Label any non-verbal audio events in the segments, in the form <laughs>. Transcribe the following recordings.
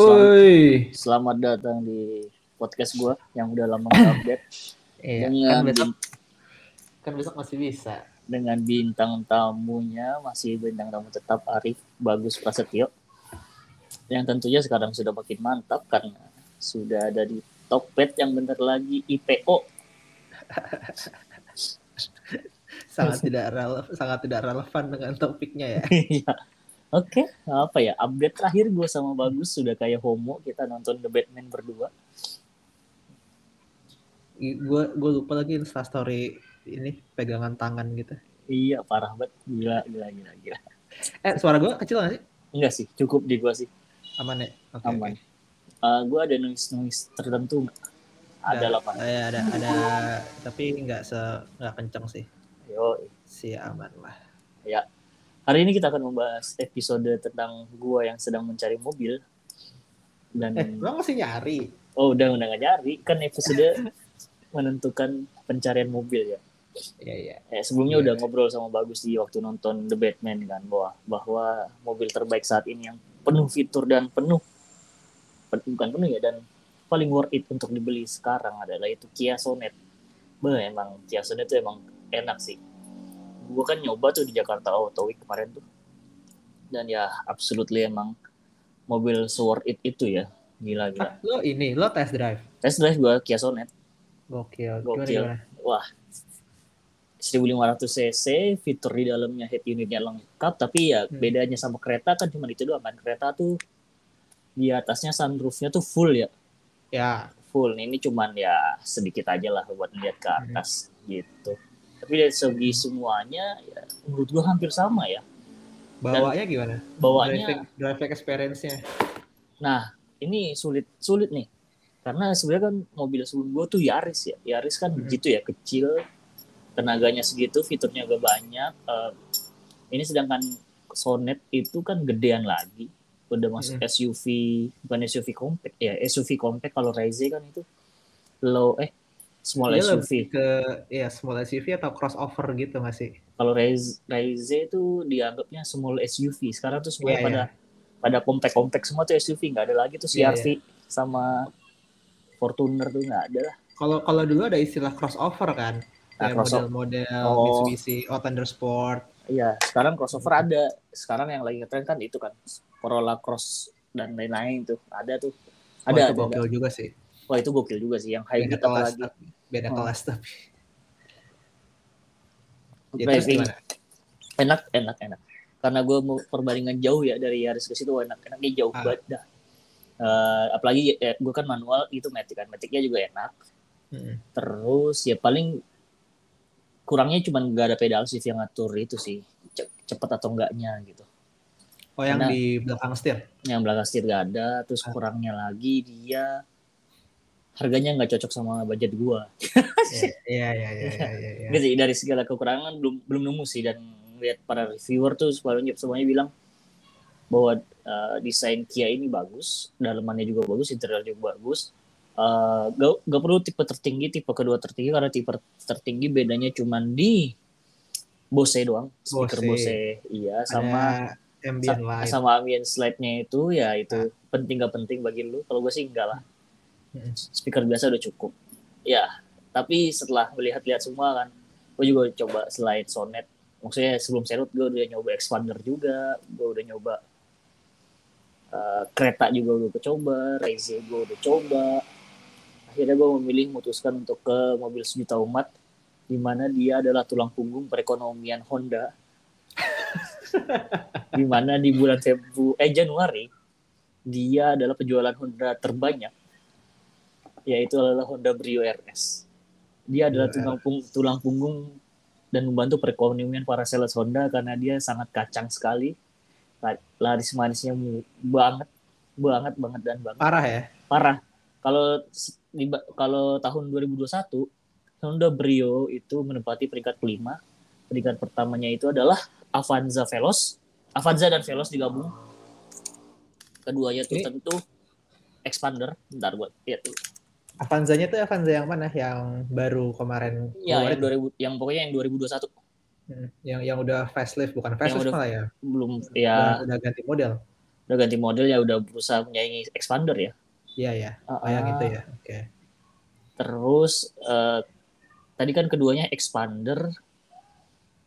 Woi. Selamat datang di podcast gue yang udah lama nggak <coughs> update Iya, dengan kan besok kan besok masih bisa. dengan bintang tamunya masih bintang tamu tetap Arif Bagus Prasetyo yang tentunya sekarang sudah makin mantap karena sudah ada di Tokped yang bentar lagi IPO <laughs> Sangat tidak relevan, sangat tidak relevan dengan topiknya ya. <laughs> Oke, apa ya? Update terakhir gue sama Bagus sudah kayak homo kita nonton The Batman berdua. Gue gue lupa lagi Insta story ini pegangan tangan gitu. Iya, parah banget. Gila, gila, gila, gila. Eh suara gue kecil gak sih? Enggak sih, cukup di gue sih. Aman ya? Oke. aman. oke. Eh, gue ada noise-noise tertentu nggak? Ada lah, Pak. Eh, ada ada tapi nggak se nggak kencang sih. Yo, Si aman lah. Hari ini kita akan membahas episode tentang gua yang sedang mencari mobil. Dan Eh, lo masih nyari? oh udah udah nggak nyari kan episode <laughs> menentukan pencarian mobil ya. Iya iya. Eh, sebelumnya Iya. udah ngobrol sama Bagus di waktu nonton The Batman kan bahwa bahwa mobil terbaik saat ini yang penuh fitur dan penuh pen- bukan penuh ya dan paling worth it untuk dibeli sekarang adalah itu Kia Sonet. Bah, emang Kia Sonet itu emang enak sih. Gua kan nyoba tuh di Jakarta Auto Week kemarin tuh. Dan ya absolutely emang mobil worth it itu ya. Gila gila. Ah, lo ini lo test drive. Test drive gua Kia Sonet. Gokil. Gokil. gimana? Wah, 1500 cc, fitur di dalamnya head unitnya lengkap, tapi ya Hmm. bedanya sama kereta kan cuma itu doang kan. Kereta tuh di atasnya sunroofnya tuh full ya, Ya, full. Ini cuman ya sedikit aja lah buat lihat ke Hmm. atas gitu. Tapi dari segi semuanya ya menurut gua hampir sama ya. bawanya gimana? Bawaannya Driving, driving experience-nya. Nah, ini sulit sulit nih. Karena sebenarnya kan mobil sebelum gue tuh Yaris ya. Yaris kan Mhm. gitu ya, kecil, tenaganya segitu, fiturnya gak banyak. Eh, ini sedangkan Sonet itu kan gedean lagi. Udah masuk Mhm. SUV, bukan SUV compact ya, SUV compact kalau Raize kan itu low eh small Dia SUV. lebih ke ya small SUV atau crossover gitu nggak sih? Kalau Raize itu dianggapnya small SUV. Sekarang tuh semuanya Iya, pada pada compact-compact semua tuh SUV nggak ada lagi tuh Iya, CRV sama Fortuner tuh nggak ada lah. Kalau kalau dulu ada istilah crossover kan, Nah, model-model Oh. Mitsubishi Outlander Sport. Iya, sekarang crossover ada. Sekarang yang lagi ngetren kan itu kan Corolla Cross dan lain-lain tuh ada tuh. Ada, itu ada, gokil ada. juga sih. Wah itu gokil juga sih. Yang hybrid apalagi. Beda Oh. kelas tapi. Ya, terus gimana? enak, enak, enak. Karena gue mau perbandingan jauh ya dari Yaris ke situ, enak, enaknya jauh Ah. banget dah. Eh, apalagi ya, gue kan manual itu matic kan, maticnya juga enak. Hmm. Terus ya paling kurangnya cuma gak ada pedal shift yang ngatur itu sih ce- cepet atau enggaknya gitu. Oh yang Karena- di belakang setir. Yang belakang setir gak ada, terus Ah. kurangnya lagi dia harganya nggak cocok sama budget gua. <laughs> Iya iya iya iya iya. <laughs> iya. Gitu dari segala kekurangan belum belum nemu sih dan lihat para reviewer tuh semuanya semuanya bilang bahwa uh, desain Kia ini bagus, dalamannya juga bagus, interior juga bagus. Uh, gak, gak perlu tipe tertinggi, tipe kedua tertinggi karena tipe tertinggi bedanya cuman di Bose doang, speaker Bose. Bose, iya sama Ada ambient sa- light. sama ambient slide-nya itu ya itu penting gak penting bagi lu. Kalau gue sih enggak lah. Speaker biasa udah cukup. Ya, tapi setelah melihat-lihat semua kan, gue juga coba selain Sonet. Maksudnya sebelum Serut gue udah nyoba Expander juga, gue udah nyoba eh, kereta juga gue udah coba, Raize gue udah coba. Akhirnya gue memilih memutuskan untuk ke mobil sejuta umat, di mana dia adalah tulang punggung perekonomian Honda <laughs> di mana di bulan Februari eh Januari dia adalah penjualan Honda terbanyak yaitu adalah Honda Brio RS. Dia adalah Brio tulang, pung- tulang punggung dan membantu perekonomian para sales Honda karena dia sangat kacang sekali. La- Laris manisnya banget, banget, banget dan banget Parah ya. parah. Kalau kalau tahun 2021 Honda Brio itu menempati peringkat kelima. Peringkat pertamanya itu adalah Avanza Veloz. Avanza dan Veloz digabung. Keduanya Ini- tentu Expander. Bentar buat lihat dulu. Avanzanya tuh Avanza yang mana? Yang baru kemarin Ya, keluar yang itu? 2000 yang pokoknya yang 2021 Hmm, yang yang udah facelift bukan facelift udah- malah ya. belum Udah, ya udah ganti model. udah ganti model ya udah berusaha menyaingi expander ya Iya ya. Ah, Oh yang ah. itu ya. Oke. terus eh, tadi kan keduanya expander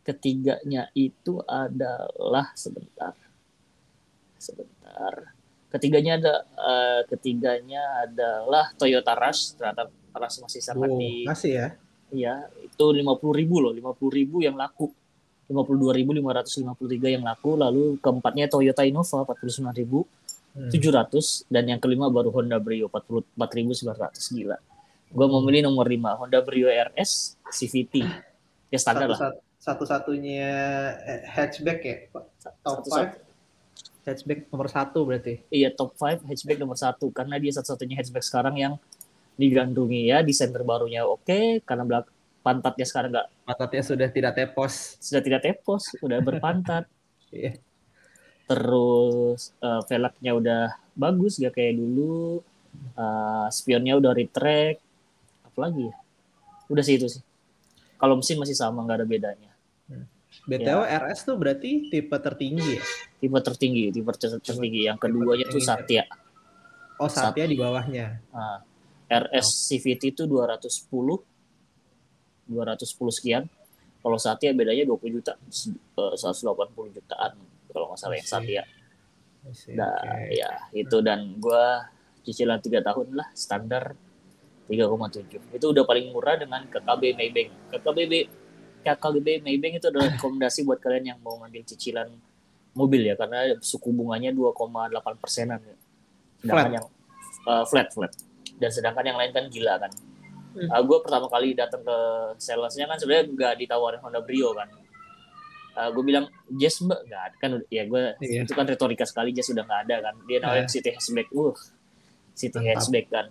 ketiganya itu adalah sebentar sebentar ketiganya ada eh, ketiganya adalah Toyota Rush ternyata Rush masih sangat Wow, di masih ya. Iya, itu 50 ribu loh, 50 ribu yang laku. 52.553 yang laku, lalu keempatnya Toyota Innova 49.700 Hmm. dan yang kelima baru Honda Brio 44.900 gila. Gua mau milih nomor 5 Honda Brio RS CVT. Ya standar lah. Satu, satu satunya hatchback ya. Top Satu- 5 hatchback nomor satu berarti. Iya top 5 hatchback nomor satu. Karena dia satu-satunya hatchback sekarang yang digandrungi ya desain terbarunya oke karena belak pantatnya sekarang nggak Pantatnya sudah tidak tepos. sudah tidak tepos udah berpantat. <laughs> Iya. terus eh, velgnya udah bagus gak kayak dulu. Eh, spionnya udah retract. Apalagi ya? Udah sih itu sih. Kalau mesin masih sama nggak ada bedanya BTW RS tuh berarti tipe tertinggi ya. tipe tertinggi tipe ter- tertinggi. Yang keduanya tuh. Satya. Oh, Satya di bawahnya. Nah, RS CVT itu 210 210 sekian. Kalau Satya bedanya 20 juta eh, 180 jutaan kalau nggak salah yang. Satya. Nah, oke. ya itu. Dan gua cicilan tiga tahun lah standar 3,7 itu udah paling murah dengan KKB Maybank. KKB KKB Maybank itu adalah rekomendasi buat kalian yang mau ngambil cicilan mobil ya karena suku bunganya 2,8 persenan ya. sedangkan Flat. yang uh, flat flat dan sedangkan yang lain kan gila kan Hmm. gue pertama kali datang ke salesnya kan sebenarnya nggak ditawarin Honda Brio kan gue bilang Jazz mbak nggak ada kan ya gue Iya. itu kan retorika sekali Jazz udah nggak ada kan dia nawarin Eh. City Hatchback uh City Mantap. Hatchback kan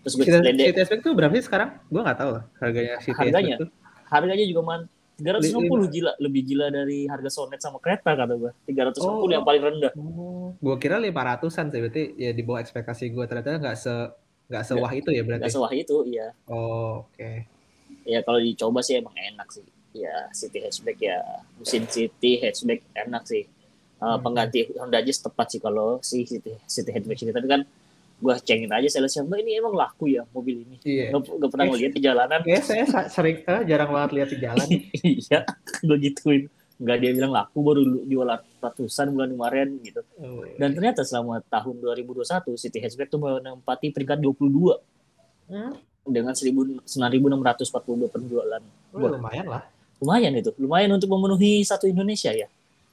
terus gue City, City hatchback tuh berapa sih sekarang? Gue nggak tahu lah harganya City Harganya? tuh. Harganya juga man 360 Li- gila lebih gila dari harga Sonet sama kereta kata gue 360 Oh. yang paling rendah Oh, gue kira 500-an sih berarti ya di bawah ekspektasi gue ternyata nggak se nggak sewah itu ya berarti. nggak sewah itu iya Oh, oke. ya kalau dicoba sih emang enak sih ya City Hatchback ya mesin City Hatchback enak sih Uh, Hmm. pengganti Honda Jazz tepat sih kalau si City City Hatchback ini tapi kan gue cengin aja salesnya mbak ini emang laku ya mobil ini? Iya. nggak nggak pernah ngeliat di jalanan. Kayaknya saya sa- sering eh, jarang banget lihat di jalan. <laughs> iya gue gituin. Nggak dia bilang laku baru jual ratusan bulan kemarin gitu. Oh, dan ternyata selama tahun 2021 City Hatchback tuh menempati peringkat 22 hmm, dengan 9.642 penjualan. Oh, lumayan lah. lumayan itu. Lumayan untuk memenuhi satu Indonesia ya?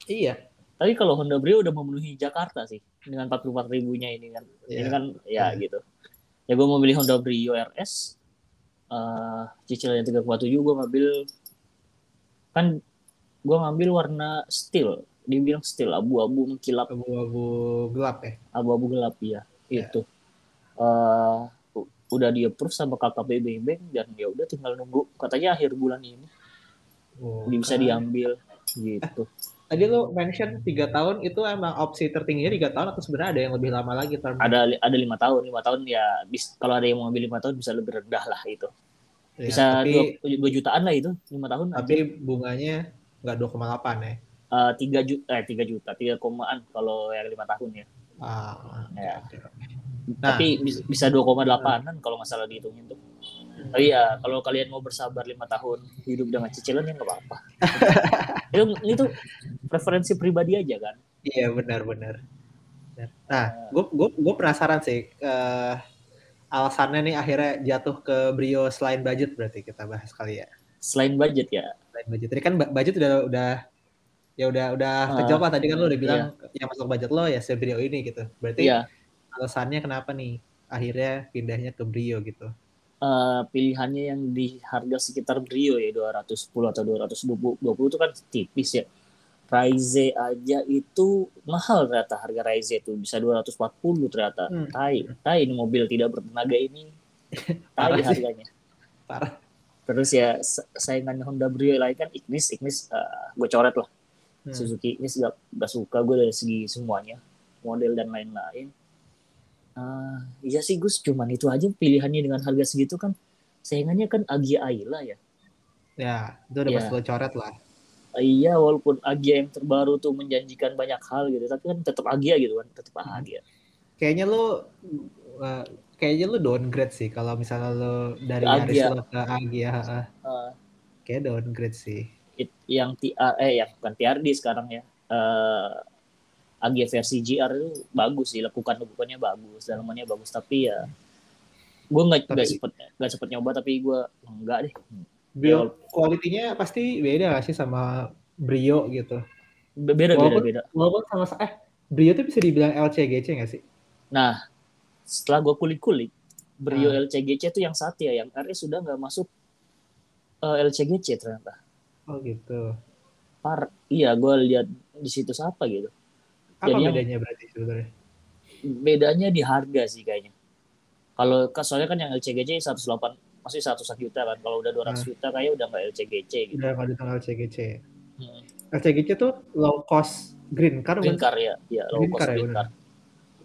Iya. tapi kalau Honda Brio udah memenuhi Jakarta sih dengan 44 ribunya ini kan Iya. ini kan ya Hmm. gitu ya gue mau beli Honda Brio RS eh cicilannya 3,7 gue ngambil kan gue ngambil warna steel dia bilang steel abu-abu mengkilap Abu-abu gelap ya. abu-abu gelap ya Ya. itu Eh, u- udah di approve sama KKP Bank dan ya udah tinggal nunggu katanya akhir bulan ini Oh, dia bisa keren. diambil gitu Tadi lo mention tiga tahun itu emang opsi tertingginya tiga tahun atau sebenarnya ada yang lebih lama lagi term? ada ada lima tahun lima tahun ya bis, kalau ada yang mau ambil lima tahun bisa lebih rendah lah itu Ya, bisa dua, dua jutaan lah itu lima tahun tapi bunganya nggak 2,8 ya. Eh, tiga juta eh tiga juta tiga komaan kalau yang lima tahun ya Ah, Ya. oke. Nah. tapi bis- bisa dua koma delapanan kalau nggak salah dihitungin tuh tapi ya kalau kalian mau bersabar lima tahun hidup dengan cicilan ya nggak apa-apa <laughs> itu itu preferensi pribadi aja kan Iya benar-benar. Nah, gue gue gue penasaran sih eh, alasannya nih akhirnya jatuh ke Brio selain budget berarti kita bahas kali ya. selain budget ya Selain budget. Tadi kan budget udah udah ya udah udah Ah, kejawab lah tadi kan lo udah bilang yang masuk budget lo ya si Brio ini gitu. Berarti iya alasannya kenapa nih akhirnya pindahnya ke Brio gitu. Eh, pilihannya yang di harga sekitar Brio ya 210 atau 220 20 itu kan tipis ya. Raize aja itu mahal ternyata harga Raize itu bisa 240 ternyata. Hmm. Tai, tai ini mobil tidak bertenaga ini. <laughs> Tai Parah sih. harganya. Parah. Terus ya sa- saingannya Honda Brio lain kan Ignis, Ignis gue coret lah. Hmm. Suzuki Ignis gak, gak suka gue dari segi semuanya, model dan lain-lain. Ah, iya sih Gus, cuman itu aja pilihannya dengan harga segitu kan. Saingannya kan Agia Ayla ya. Ya, itu udah Iya. pasti lo coret lah. iya walaupun Agia yang terbaru tuh menjanjikan banyak hal gitu tapi kan tetap Agia gitu kan tetap Hmm. Agia Kayaknya lu uh, kayaknya lu downgrade sih kalau misalnya lu dari Agia. lu ke Agia. heeh. Eh, Kayak downgrade sih. it- yang TR eh yang bukan TRD sekarang ya eh Agia versi GR itu bagus sih lekukan lekukannya bagus dalamannya bagus tapi ya gue nggak nggak sempet nggak sempet nyoba tapi gue enggak deh Build quality-nya pasti beda gak sih sama Brio gitu. Be- beda beda Walaupun- beda Walaupun sama eh Brio tuh bisa dibilang LCGC gak sih? nah setelah gue kulik-kulik Brio Ah. LCGC itu yang Satya yang RS sudah nggak masuk eh, LCGC ternyata Oh gitu. par iya gue lihat di situs apa gitu Apa Jadi yang- bedanya berarti sebenarnya? bedanya di harga sih kayaknya kalau soalnya kan yang LCGC 108 masih 100 juta kan kalau udah 200 Ah. juta kayaknya udah nggak LCGC gitu Udah nggak ditanggal LCGC. Hmm. LCGC tuh low cost green car green car ya ya low Green cost car ya, green benar. car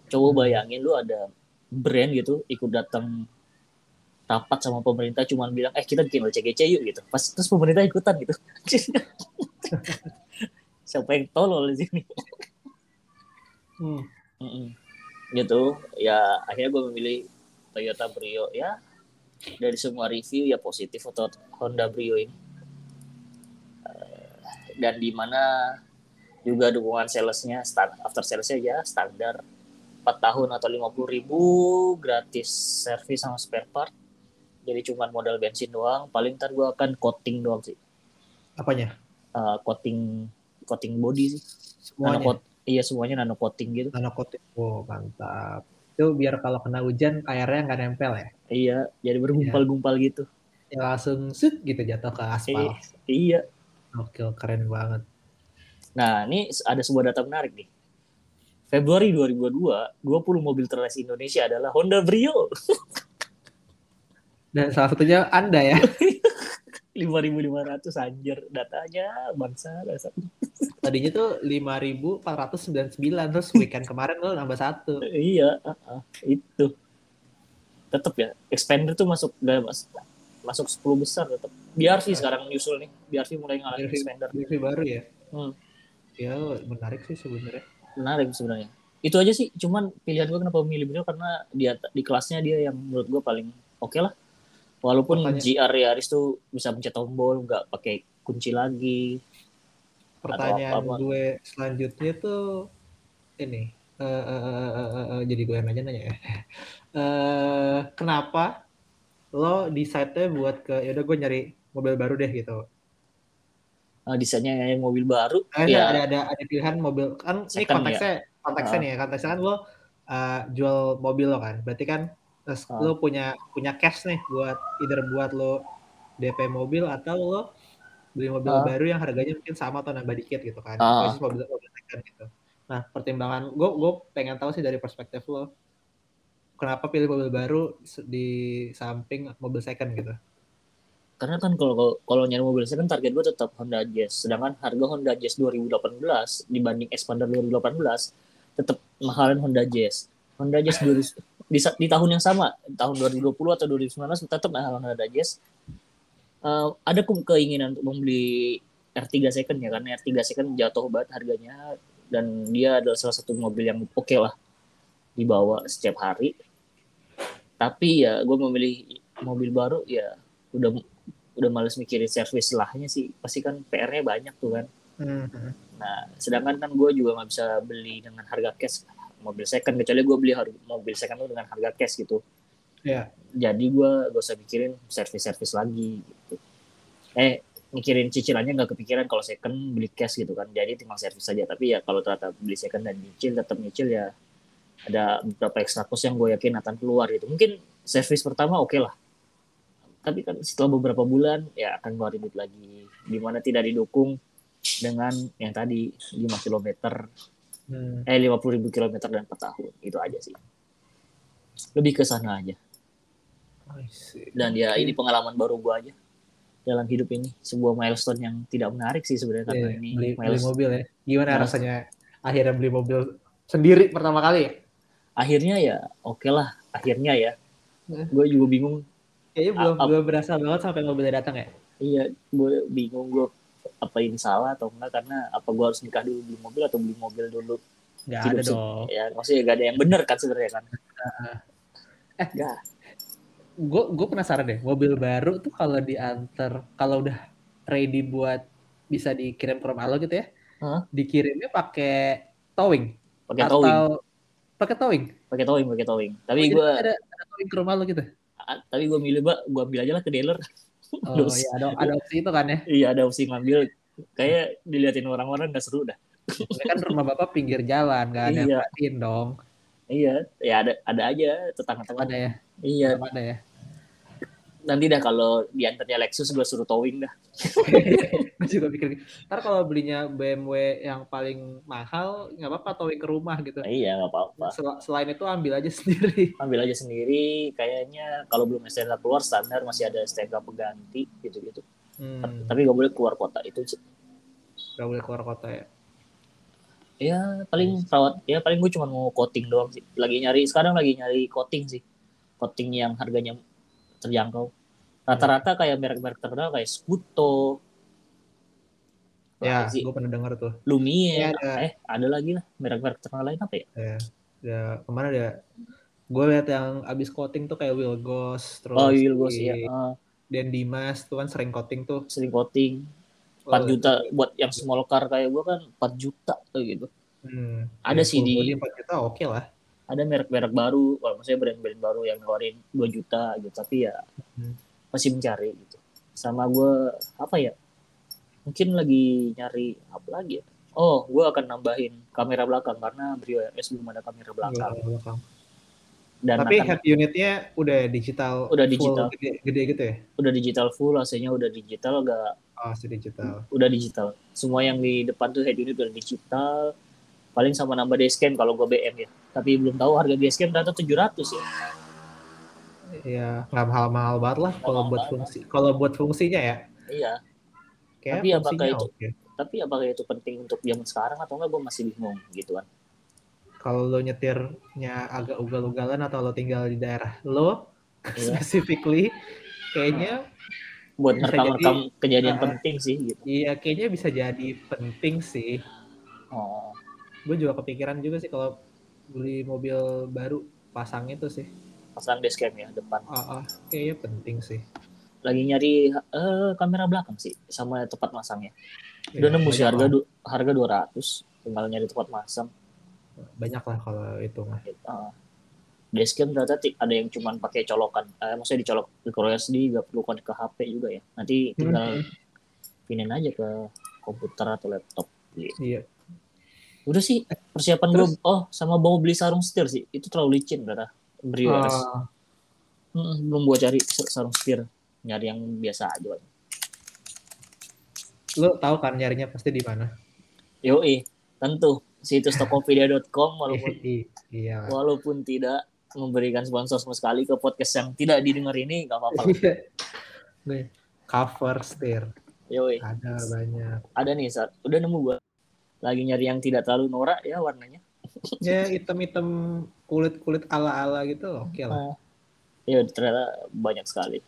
coba bayangin lu ada brand gitu ikut datang rapat sama pemerintah cuman bilang eh kita bikin LCGC yuk gitu pas terus pemerintah ikutan gitu <laughs> siapa yang tolol di sini Hmm. Gitu. Ya akhirnya gue memilih Toyota Brio. Ya dari semua review ya positif atau Honda Brio ini. Eh, dan di mana juga dukungan salesnya stand, after salesnya ya standar 4 tahun atau 50 ribu gratis servis sama spare part. Jadi cuman modal bensin doang. Paling ntar gue akan coating doang sih. Apanya? Eh, coating coating body sih. Semuanya. coat iya semuanya nano coating gitu Nano coating. Oh, mantap. Itu biar kalau kena hujan airnya nggak nempel ya. Iya, jadi bergumpal-gumpal gitu. Ya langsung sut gitu jatuh ke aspal. Eh, iya. Oke, keren banget. Nah, ini ada sebuah data menarik nih. Februari 2022, 20 mobil terles Indonesia adalah Honda Brio. Dan salah satunya Anda ya. <laughs> 5.500 anjir datanya bangsa dasar. <laughs> Tadinya tuh 5.499 terus weekend kemarin lo nambah satu. iya, uh, uh, itu. Tetap ya, expander tuh masuk gak mas, masuk 10 besar tetap. BRV sekarang nyusul nih. BRV mulai ngalahin expander. TV baru ya. Hmm. Ya menarik sih sebenarnya. Menarik sebenarnya. Itu aja sih, cuman pilihan gue kenapa memilih Brio karena di, at- di kelasnya dia yang menurut gue paling oke lah. Walaupun Makanya- GR Yaris tuh bisa pencet tombol, nggak pakai kunci lagi. Pertanyaan apa-apa. gue selanjutnya tuh ini. eh, eh, eh, eh, eh, eh, jadi gue yang nanya nanya ya. <laughs> Eh, kenapa lo decide-nya buat ke ya udah gue nyari mobil baru deh gitu. Nah, desainnya yang mobil baru, Eh, ya ada ada ada pilihan mobil kan ini konteksnya konteksnya Ah. nih ya konteksnya kan lo uh, jual mobil lo kan berarti kan terus Ah. lo punya punya cash nih buat either buat lo DP mobil atau lo beli mobil Ah. baru yang harganya mungkin sama atau nambah dikit gitu kan Ah. Versus mobil mobil second gitu nah pertimbangan gue gue pengen tahu sih dari perspektif lo kenapa pilih mobil baru di samping mobil second gitu karena kan kalau kalau nyari mobil second target gue tetap Honda Jazz. Sedangkan harga Honda Jazz 2018 dibanding Expander 2018 tetap mahalan Honda Jazz. Honda Jazz 2000 di, di tahun yang sama, tahun 2020 atau 2019 tetap mahal Honda Jazz. Eh, ada ke- keinginan untuk membeli R3 second ya karena R3 second jatuh banget harganya dan dia adalah salah satu mobil yang oke lah dibawa setiap hari. Tapi ya gue memilih mobil baru ya udah udah males mikirin servis lahnya sih pasti kan PR-nya banyak tuh kan Mhm. nah sedangkan kan gue juga nggak bisa beli dengan harga cash mobil second kecuali gue beli mobil second tuh dengan harga cash gitu. Ya jadi gue gak usah mikirin servis-servis lagi gitu. Eh mikirin cicilannya nggak kepikiran kalau second beli cash gitu kan. Jadi tinggal servis saja tapi ya kalau ternyata beli second dan nyicil tetap nyicil ya ada beberapa extra cost yang gue yakin akan keluar gitu. Mungkin servis pertama oke lah. Tapi kan setelah beberapa bulan ya akan keluar ribut lagi. Di mana tidak didukung dengan yang tadi 5 km Hmm. eh 50 ribu kilometer dan per tahun itu aja sih lebih ke sana aja dan ya ini pengalaman baru gua aja dalam hidup ini sebuah milestone yang tidak menarik sih sebenarnya karena Iya, ini beli, beli mobil ya. Gimana Milestone. rasanya akhirnya beli mobil sendiri pertama kali ya? akhirnya ya oke lah akhirnya ya Eh. gue juga bingung Kayaknya belum belum berasa banget sampai mobilnya datang ya. iya gue bingung gue apa ini salah atau enggak karena apa gue harus nikah dulu beli mobil atau beli mobil dulu? Nggak Hidup ada se- dong. ya maksudnya gak ada yang benar kan sebenarnya kan? Eh, Nggak. gue gue penasaran deh mobil baru tuh kalau diantar kalau udah ready buat bisa dikirim ke rumah lo gitu ya Hah? dikirimnya pakai towing? Pakai atau towing. pakai towing? Pakai towing pakai towing. Tapi Oh, gue ada ada towing ke rumah lo gitu? Tapi gue milih mbak gue ambil aja lah ke dealer oh iya ada ada opsi itu kan ya? Iya ada opsi ngambil. Kayak diliatin orang-orang nggak seru dah. Kan rumah bapak pinggir jalan nggak ada yang Iya. perhatiin dong. Iya ya ada ada aja tetangga Tetap ada ya? Iya. Tetap ada ya nanti dah kalau diantarnya Lexus gue suruh towing dah. <laughs> Gue juga pikir gitu. ntar kalau belinya BMW yang paling mahal nggak apa-apa towing ke rumah gitu. Nah, iya nggak apa-apa. Sel- selain itu ambil aja <laughs> sendiri. Ambil aja sendiri kayaknya kalau belum STNK keluar standar masih ada STNK pengganti gitu-gitu. Hmm, tapi nggak boleh keluar kota itu sih. nggak boleh keluar kota ya? Ya paling perawat ya paling gue cuma mau coating doang sih. Lagi nyari sekarang lagi nyari coating sih. Coating yang harganya terjangkau. Rata-rata kayak merek-merek terkenal kayak Scuto ya gue pernah dengar tuh. Lumiere Ya, ada. eh ada lagi lah merek-merek terkenal lain apa ya? Ya ya ke mana dia gue lihat yang abis coating tuh kayak Will Ghost terus oh iya gue sih si ya Ah, Dan Dimas tuh kan sering coating tuh. Sering coating. 4 Oh, juta buat yang small car kayak gue kan 4 juta kayak gitu. Hmm, Ada ya, sih di- body 4 juta oke lah ada merek-merek baru, wah, maksudnya brand-brand baru yang ngeluarin 2 juta gitu, tapi ya Hmm. masih mencari gitu. Sama gue apa ya? Mungkin lagi nyari apa lagi ya? Oh, gue akan nambahin kamera belakang karena Brio RS belum ada kamera belakang. Belakang. Dan tapi akan- head unitnya udah digital Udah full digital. gede, gede gitu ya udah digital full, AC-nya udah digital, gak oh digital udah digital. Semua yang di depan tuh head unit udah digital. Paling sama nambah dashcam kalau gue BM ya. Tapi belum tahu harga dashcam ternyata 700 ya. ya nggak mahal-mahal banget lah kalau buat banget. fungsi kalau buat fungsinya ya Iya. kayak Tapi apakah itu- oke tapi apakah itu penting untuk zaman sekarang atau enggak gue masih bingung gitu kan kalau lo nyetirnya agak ugal-ugalan atau lo tinggal di daerah lo <laughs> Iya. specifically kayaknya buat Bisa ngerekam-rekam kejadian Ah. penting sih gitu iya kayaknya bisa jadi penting sih oh gue juga kepikiran juga sih kalau beli mobil baru pasang itu sih. Pasang dashcam ya depan. Ah, ah, kayaknya penting sih. Lagi nyari eh, kamera belakang sih sama tempat masangnya. Udah Ya, nemu sih harga du- harga 200 tinggal nyari tempat masang. Banyak lah kalau itu mah. Uh, dashcam ternyata ada yang cuman pakai colokan eh, maksudnya dicolok micro SD gak perlu connect ke HP juga ya. Nanti tinggal Hmm, pinin aja ke komputer atau laptop gitu. iya udah sih persiapan gue oh sama bawa beli sarung setir sih. Itu terlalu licin ternyata Brio RS Ah, Mm, belum gua cari sarung setir. Nyari yang biasa aja lo tahu kan nyarinya pasti di mana? Yoi tentu. Situs <laughs> tokopedia.com walaupun iya. walaupun tidak memberikan sponsor sama sekali ke podcast yang tidak didengar ini nggak apa-apa. <laughs> Iya. Nih, cover steer yoi. Ada banyak. Ada nih saat udah nemu gua lagi nyari yang tidak terlalu norak ya warnanya. Ya item-item kulit-kulit ala-ala gitu oke lah. Oh. ya ternyata banyak sekali.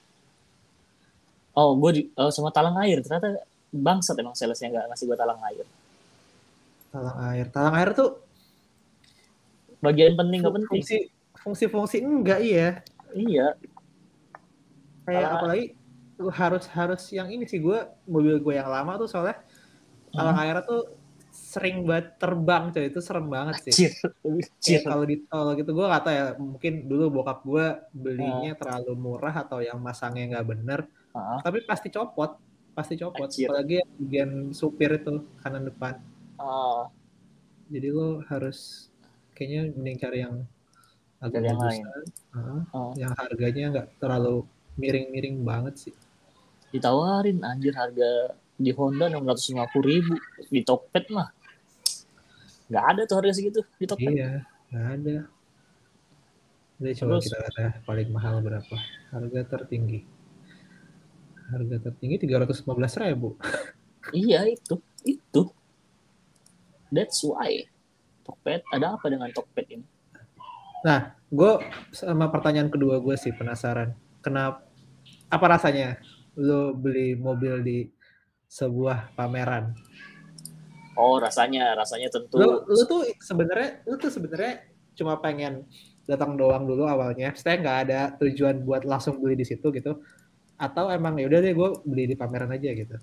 Oh gue di, oh, sama talang air. Ternyata bangsat emang salesnya nggak ngasih gua talang air. Talang air. Talang air tuh bagian penting nggak penting? fungsi fungsi-fungsi enggak iya. Iya. Kayak Talang- apalagi lu harus harus yang ini sih gue mobil gue yang lama tuh soalnya. Talang air tuh sering banget terbang coy. Itu serem banget sih. Kalau di tol gitu gue gak tau ya mungkin dulu bokap gue belinya Ah. terlalu murah atau yang masangnya nggak bener. Ah, tapi pasti copot pasti copot. Anjir. apalagi yang bagian supir itu kanan depan. Ah, jadi lo harus kayaknya mending cari yang agak yang bagusan. Ah, ah. yang harganya nggak terlalu miring-miring banget sih. Ditawarin anjir harga di Honda 650 ribu. Di Tokped mah nggak ada tuh harga segitu di Tokped iya nggak ada Jadi coba Terus? kita lihat ya, paling mahal berapa harga tertinggi harga tertinggi 315 ribu iya itu itu that's why Tokped ada apa dengan Tokped ini Nah, gue sama pertanyaan kedua gue sih penasaran. Kenapa? Apa rasanya lo beli mobil di sebuah pameran? Oh, rasanya, rasanya tentu. Lu, lu tuh sebenarnya, lu tuh sebenarnya cuma pengen datang doang dulu awalnya. Saya nggak ada tujuan buat langsung beli di situ gitu. Atau emang ya udah deh gue beli di pameran aja gitu.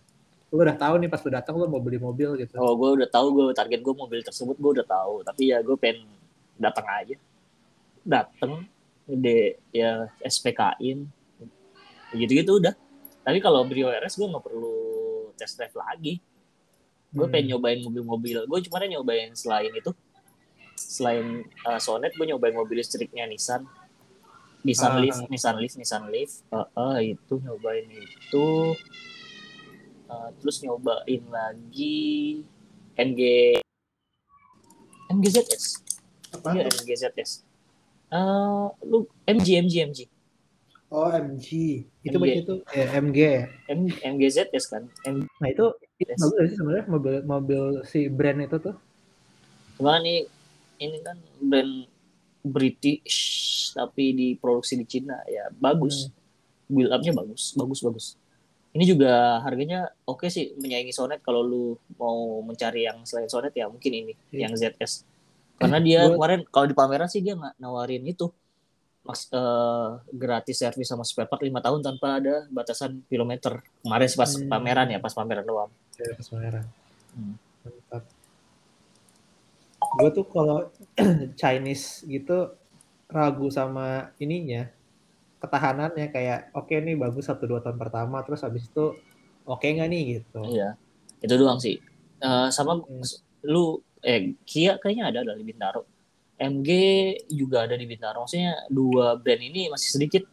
Lu udah tahu nih pas lu datang lu mau beli mobil gitu. Oh, gue udah tahu gue target gue mobil tersebut gue udah tahu. Tapi ya gue pengen datang aja. Datang, de ya SPK-in, gitu-gitu udah. Tapi kalau Brio RS gue nggak perlu test drive lagi gue pengen Hmm. nyobain mobil-mobil. Gue kemarin nyobain selain itu selain uh, Sonet gue nyobain mobil listriknya Nissan. Nissan Ah. Leaf Nissan Leaf Nissan Leaf. Uh, uh, itu nyobain itu. Uh, terus nyobain lagi MG MGZS Apa? iya MGZS uh, lu MG MG MG Oh MG. Itu MG. itu eh, MG. M, MGZS kan M, Nah itu itu Yes. bagus sih sebenarnya mobil mobil si brand itu tuh. Cuma nih ini kan brand British tapi diproduksi di Cina ya bagus. Build up-nya bagus, bagus bagus. Ini juga harganya oke sih menyaingi Sonet kalau lu mau mencari yang selain Sonet ya mungkin ini Iya. yang ZS. Karena dia kemarin kalau di pameran sih dia nggak nawarin itu Mas, eh, gratis servis sama spare part 5 tahun tanpa ada batasan kilometer. Kemarin pas Hmm. pameran ya, pas pameran doang. Ya, pas pameran. Hmm. Mantap. Gue tuh kalau <clears throat> Chinese gitu ragu sama ininya ketahanannya kayak oke nih bagus satu dua tahun pertama terus habis itu oke nggak nih gitu. Iya, itu doang sih. Eh, sama Hmm. lu eh Kia kayaknya ada di Bintaro. MG juga ada di Bintaro. Maksudnya dua brand ini masih sedikit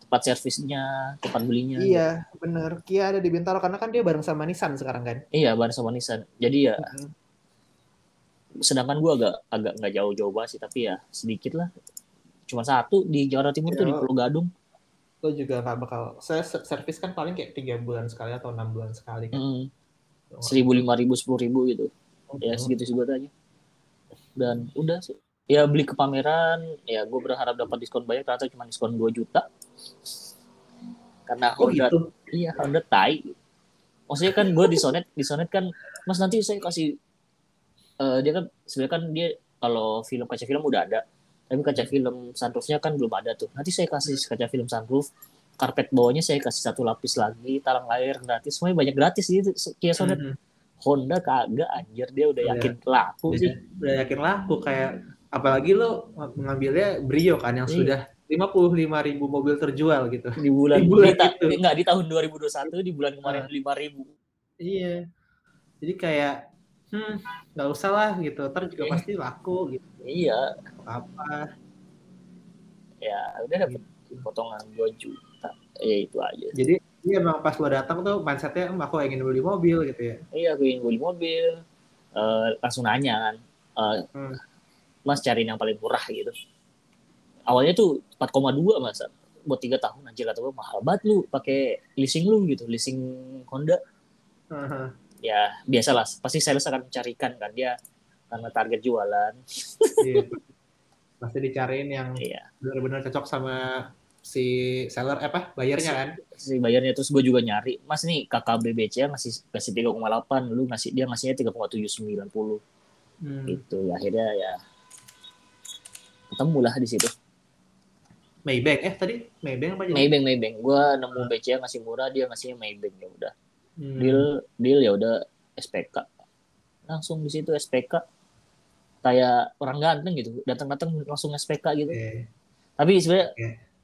tempat servisnya, tempat belinya. Iya bener Kia ada di Bintaro karena kan dia bareng sama Nissan sekarang kan. Iya, bareng sama Nissan. Jadi ya, Mm-mm. sedangkan gua agak agak nggak jauh-jauh banget sih, tapi ya sedikit lah. Cuma satu di Jawa Timur tuh di Iya. Pulau Gadung. Lo juga nggak bakal saya se- servis kan paling kayak tiga bulan sekali atau enam bulan sekali kan. Mm, Seribu lima ribu sepuluh ribu gitu. Ya Mm. segitu segitu aja. Dan udah sih. Ya beli ke pameran, ya gue berharap dapat diskon banyak, ternyata cuma diskon 2 juta. Karena Oh Honda gitu. Iya, Honda tai. Maksudnya kan gue di Sonet, di Sonet kan, Mas nanti saya kasih, eh, dia kan sebenarnya kan dia kalau film kaca film udah ada, tapi kaca film sunroofnya kan belum ada tuh. Nanti saya kasih kaca film sunroof, karpet bawahnya saya kasih satu lapis lagi, talang air gratis, semuanya banyak gratis gitu. Kia Sonet, Mm-mm. Honda kagak anjir dia udah Iya. yakin laku sih. Udah, yakin laku kayak apalagi lo mengambilnya Brio kan yang Iya. sudah 55 ribu mobil terjual gitu. Di bulan, <laughs> Di bulan di ta- itu. enggak di tahun 2021 di bulan kemarin Ah. 5000 Iya. Jadi kayak hmm nggak usah lah gitu. Ntar juga Iya. pasti laku gitu. Iya, Apa? ya udah dapet potongan 2 juta. Ya itu aja. Jadi ini emang pas lo datang tuh mindsetnya "Hmm, aku ingin beli mobil gitu ya. iya aku ingin beli mobil Eh, langsung nanya kan eh, Hmm. mas cariin yang paling murah gitu awalnya tuh 4,2 mas buat tiga tahun anjir kata gue mahal banget lu pakai leasing lu gitu leasing Honda Aha. ya biasalah pasti sales akan mencarikan kan dia karena target jualan Iya. <laughs> Pasti dicariin yang iya benar-benar cocok sama si seller eh, apa bayarnya kan. si bayarnya terus gue juga nyari mas nih kakak BBC ngasih ngasih 3,8 lu ngasih dia ngasihnya 3,790 Hmm. gitu ya akhirnya ya ketemu lah di situ Maybach eh tadi Maybach apa aja? Maybank Maybank gue nemu BCA ngasih murah dia ngasihnya Maybank ya udah Hmm. deal deal ya udah SPK langsung di situ SPK kayak orang ganteng gitu datang-datang langsung SPK gitu Oke. tapi sebenarnya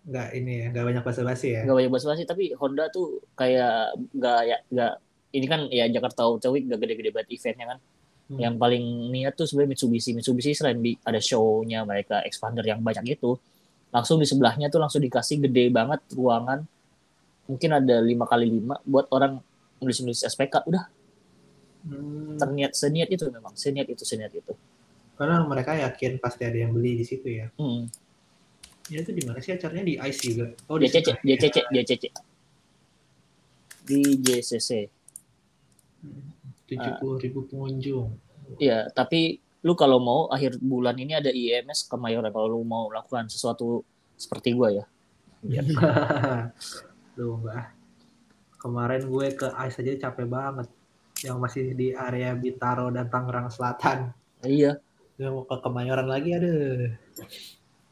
Nggak ini ya, nggak banyak basa-basi ya. nggak banyak basa-basi tapi Honda tuh kayak nggak ya nggak ini kan ya Jakarta Auto Week nggak gede-gede banget eventnya kan Hmm. yang paling niat tuh sebenarnya Mitsubishi Mitsubishi selain di, ada show-nya mereka expander yang banyak itu langsung di sebelahnya tuh langsung dikasih gede banget ruangan mungkin ada lima kali lima buat orang nulis-nulis SPK udah Hmm. terniat seniat itu memang seniat itu seniat itu Karena mereka yakin pasti ada yang beli di situ ya. hmm. Ya itu di mana sih acaranya? Di IC juga? Oh di cece dia cece di JCC Tujuh puluh ribu pengunjung. ya tapi lu kalau mau akhir bulan ini ada IMS Kemayoran kalau lu mau melakukan sesuatu seperti gua ya. Lu <laughs> mbak. kemarin gue ke ICE aja capek banget. Yang masih di area Bintaro dan Tangerang Selatan. Iya. Gue mau ke Kemayoran lagi aduh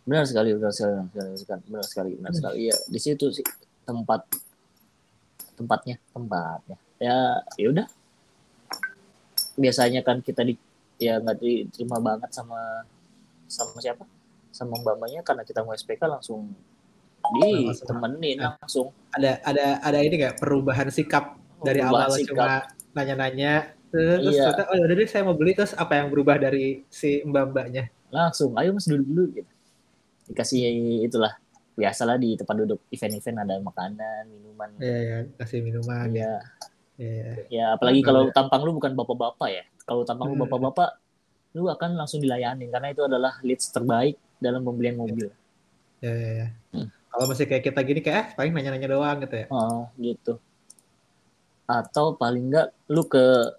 benar sekali benar sekali benar sekali benar sekali benar Hmm. sekali iya di situ sih tempat tempatnya tempatnya ya ya udah biasanya kan kita di ya nggak diterima banget sama sama siapa sama mbak-mbaknya karena kita mau SPK langsung Langsung. ditemenin Nah. langsung ada ada ada ini kayak perubahan sikap dari Perubahan awal lo sikap. cuma nanya-nanya terus Iya. ternyata, oh udah deh saya mau beli terus apa yang berubah dari si mbak-mbaknya langsung ayo mas duduk dulu gitu dikasih itulah biasalah di tempat duduk event-event ada makanan minuman. Ya ya kasih minuman ya. Ya ya ya apalagi Ada. kalau tampang lu bukan bapak-bapak ya. Kalau tampang lu Hmm. bapak-bapak lu akan langsung dilayani karena itu adalah leads terbaik dalam pembelian mobil. Ya ya, ya. Hmm. kalau masih kayak kita gini kayak eh, paling nanya-nanya doang gitu ya. Oh gitu. Atau paling enggak lu ke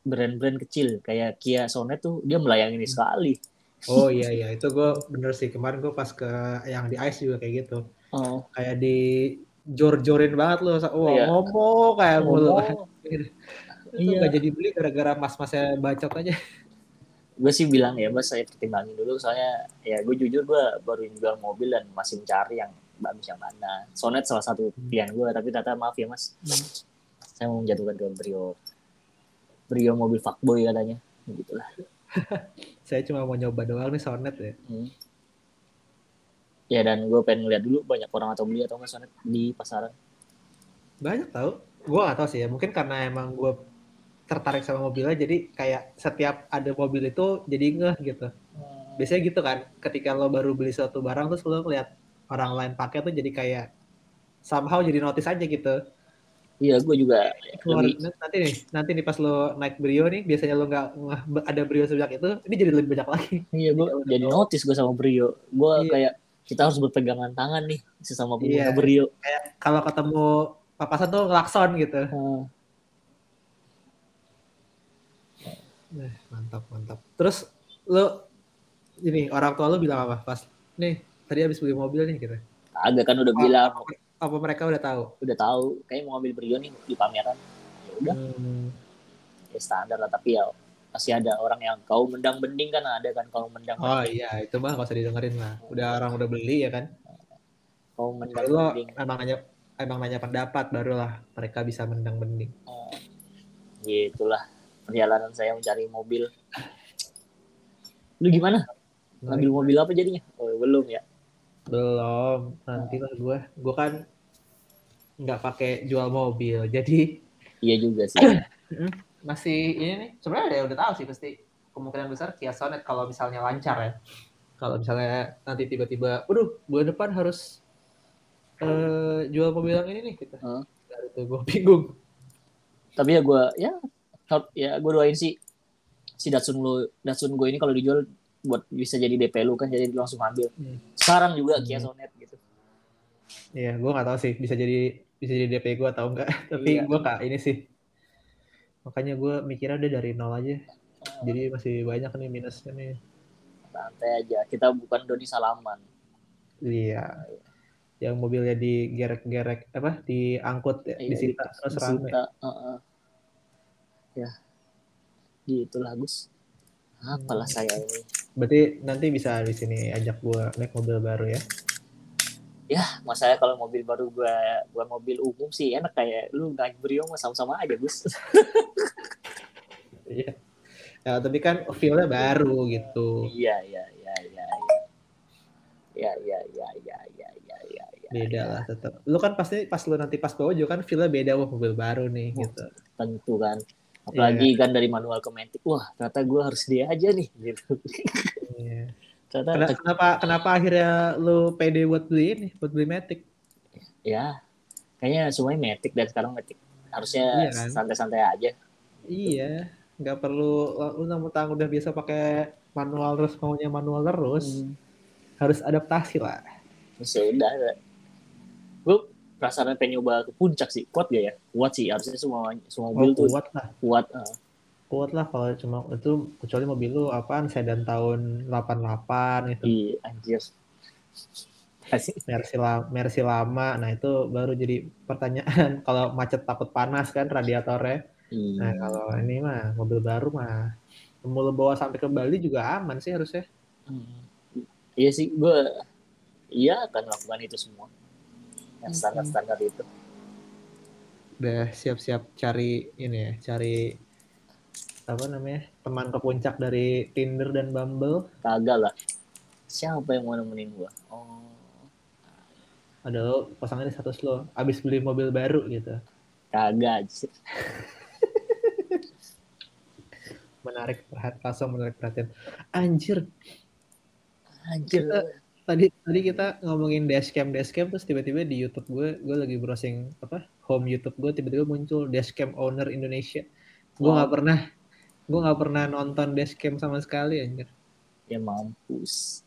brand-brand kecil kayak Kia Sonet tuh dia melayani sekali oh iya iya. Itu gue bener sih. Kemarin gue pas ke yang di ICE juga kayak gitu. Oh. Kayak di jor-jorin banget loh wah Iya. ngomong kayak mulu. <laughs> Iya. nggak jadi beli gara-gara mas-masnya bacot aja. Gue sih bilang ya mas saya pertimbangin dulu. Soalnya ya gue jujur gue baru jual mobil dan masih mencari yang bagus yang mana. Sonet salah satu pilihan gue tapi ternyata maaf ya mas. Saya mau menjatuhkan ke Brio. Brio mobil fuckboy katanya. Gitulah <laughs> saya cuma mau nyoba doang nih Sonet ya. Hmm. ya dan gue pengen ngeliat dulu banyak orang atau beli atau nggak Sonet di pasaran. Banyak tau. Gue gak tau sih ya. Mungkin karena emang gue tertarik sama mobilnya jadi kayak setiap ada mobil itu jadi ngeh gitu. Biasanya gitu kan. Ketika lo baru beli suatu barang terus lo ngeliat orang lain pakai tuh jadi kayak somehow jadi notice aja gitu iya gue juga Keluar, lebih nanti nih nanti nih pas lo naik Brio nih biasanya lo nggak ada Brio sebanyak itu ini jadi lebih banyak lagi. Iya gue Iya, jadi tahu. notice gue sama Brio. Gue Iya. kayak kita harus berpegangan tangan nih sesama pengguna Iya. Brio. Kalau ketemu papasan tuh ngelakson gitu. Hmm. Nah, mantap mantap. Terus lo ini orang tua lo bilang apa? Pas nih tadi habis beli mobil nih gitu agak kan udah Oh, bilang. apa mereka udah tahu? Udah tahu kayak mau ambil Brio nih di pameran. Ya udah. Hmm, ya standar lah tapi ya masih ada orang yang kau mendang bending kan ada kan kau mendang oh iya itu mah gak usah didengerin lah. Udah orang udah beli ya kan? Kau mendang lo bending emang nanya emang nanya pendapat barulah mereka bisa mendang bending gitulah. Perjalanan saya mencari mobil. Lu gimana? Ngambil mobil apa jadinya? Oh belum ya. Belum nanti lah gue gue kan nggak pakai jual mobil. Jadi iya juga sih. Masih ini nih. Sebenarnya ya udah tahu sih pasti kemungkinan besar Kia Sonet kalau misalnya lancar ya. Kalau misalnya nanti tiba-tiba waduh bulan depan harus eh, jual mobil yang ini nih gitu. Hmm. dari itu gue bingung. Tapi ya gue ya help- ya gue doain sih si Datsun lu Datsun gue ini kalau dijual buat bisa jadi DP lu kan jadi langsung ambil. Hmm. sekarang juga Hmm. Kia Sonet gitu. Iya, gue nggak tahu sih bisa jadi bisa jadi DP gue atau enggak. <laughs> Tapi Iya. gue kak ini sih. Makanya gue mikirnya udah dari nol aja. Jadi masih banyak nih minusnya nih. santai aja kita bukan Doni Salaman Iya. Yang mobilnya digerek-gerek apa diangkut ya, Iya, disita di- terus rame. disita, heeh. ya gitulah Gus apalah Hmm. saya ini Berarti nanti bisa di sini ajak gue naik mobil baru ya. Ya mas saya kalau mobil baru gua gua mobil umum sih enak kayak lu naik Brio mah sama-sama aja Gus <laughs> Iya. Ya, tapi kan feel-nya baru gitu. iya iya iya iya iya iya iya iya iya iya iya iya Beda lah tetap. Lu kan pasti pas lu nanti pas bawa juga kan feel-nya beda wah mobil baru nih Oh. gitu. tentu kan apalagi kan dari manual ke matic wah ternyata gua harus dia aja nih gitu Iya. Ternyata Kena- Kenapa kenapa akhirnya lu pede buat beli ini, buat beli Matic? ya kayaknya semuanya matic dan sekarang matic harusnya Iya kan? santai-santai aja Iya, nggak perlu lu mentang udah biasa pakai manual terus maunya manual terus. Hmm. Harus adaptasi lah. sudah gue perasaan pengen nyoba ke puncak sih kuat gak ya kuat sih harusnya semua semua Oh, mobil tuh kuat lah. kuat eh. Kuat lah kalau cuma itu kecuali mobil lu apaan sedan tahun 88 gitu. Iya, anjir Mercy lama, Mercy lama. Nah, itu baru jadi pertanyaan <laughs> kalau macet takut panas kan radiatornya. Hmm. Nah, kalau ini mah mobil baru mah mau lo bawa sampai ke Bali juga aman sih harusnya. Hmm. Iya sih, gue iya akan lakukan itu semua. Yang Hmm. standar-standar itu. Udah siap-siap cari ini ya, cari apa namanya teman ke puncak dari Tinder dan Bumble. Kagak lah. Siapa yang mau nemenin gue? Oh, Ada lo pasangan di status lo, abis beli mobil baru gitu. kagak. <laughs> Menarik perhatian, langsung menarik perhatian. Anjir, Anjir. Kita- tadi tadi kita ngomongin dashcam dashcam terus tiba-tiba di YouTube gue gue lagi browsing apa home YouTube gue tiba-tiba muncul dashcam owner Indonesia gue Oh. nggak pernah gue nggak pernah nonton dashcam sama sekali anjir Ya mampus.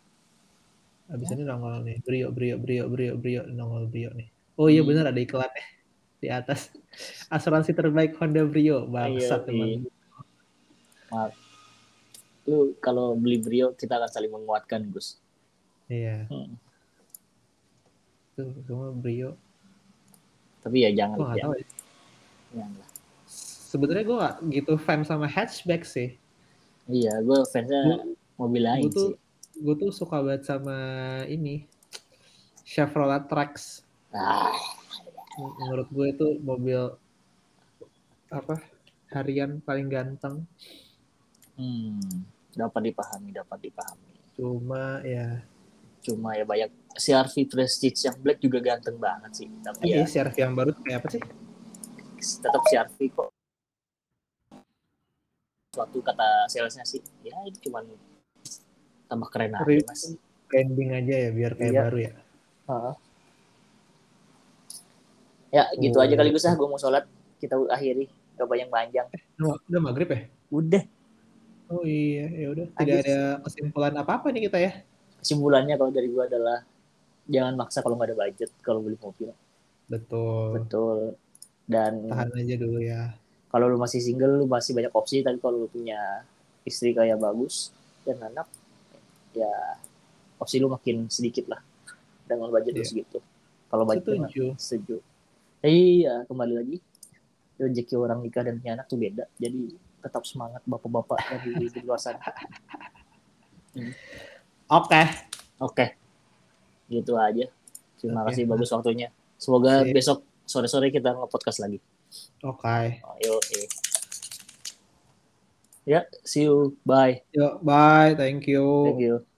abis ini nongol nih brio brio brio brio brio nongol brio nih oh iya Hmm. bener ada iklannya <laughs> di atas asuransi terbaik Honda Brio bangsat Iya, teman iya. Maaf. Lu kalau beli Brio kita akan saling menguatkan, Gus. iya Hmm. tuh semua Brio Tapi ya jangan ya. tahu ya. Jangan lah. Sebenarnya gue gak gitu fan sama hatchback sih Iya, gue fansnya mobil lain gue tuh sih. gue tuh suka banget sama ini Chevrolet Trax Ah, menurut gue itu mobil apa harian paling ganteng hmm, dapat dipahami, dapat dipahami. cuma ya Cuma ya banyak CRV Prestige yang black juga ganteng banget sih. Tapi iya ya CRV yang baru kayak apa sih tetap CRV kok. Suatu kata salesnya sih, ya itu cuman tambah keren aja mas. branding aja ya biar kayak Iya. baru ya Heeh. Ya gitu Oh. aja kali Gus ah, gue mau sholat. Kita akhiri, gak banyak panjang. udah, udah maghrib ya Udah, oh iya ya udah tidak ada kesimpulan apa apa nih kita ya kesimpulannya kalau dari gue adalah jangan maksa kalau nggak ada budget kalau beli mobil. betul Betul. Dan tahan aja dulu ya kalau lu masih single lu masih banyak opsi tapi kalau lu punya istri kayak bagus dan anak ya opsi lu makin sedikit lah dengan budget lu Iya. segitu. Kalau budget lu setuju. setuju. Iya kembali lagi rezeki orang nikah dan punya anak tuh beda. Jadi tetap semangat bapak-bapak dari di luar sana. Oke. Oke. Gitu aja. Terima Oke. kasih bagus waktunya. Semoga Sip. besok sore-sore kita nge-podcast lagi oke. Ayo eh. ya see you. Bye. Yuk bye. Thank you. Thank you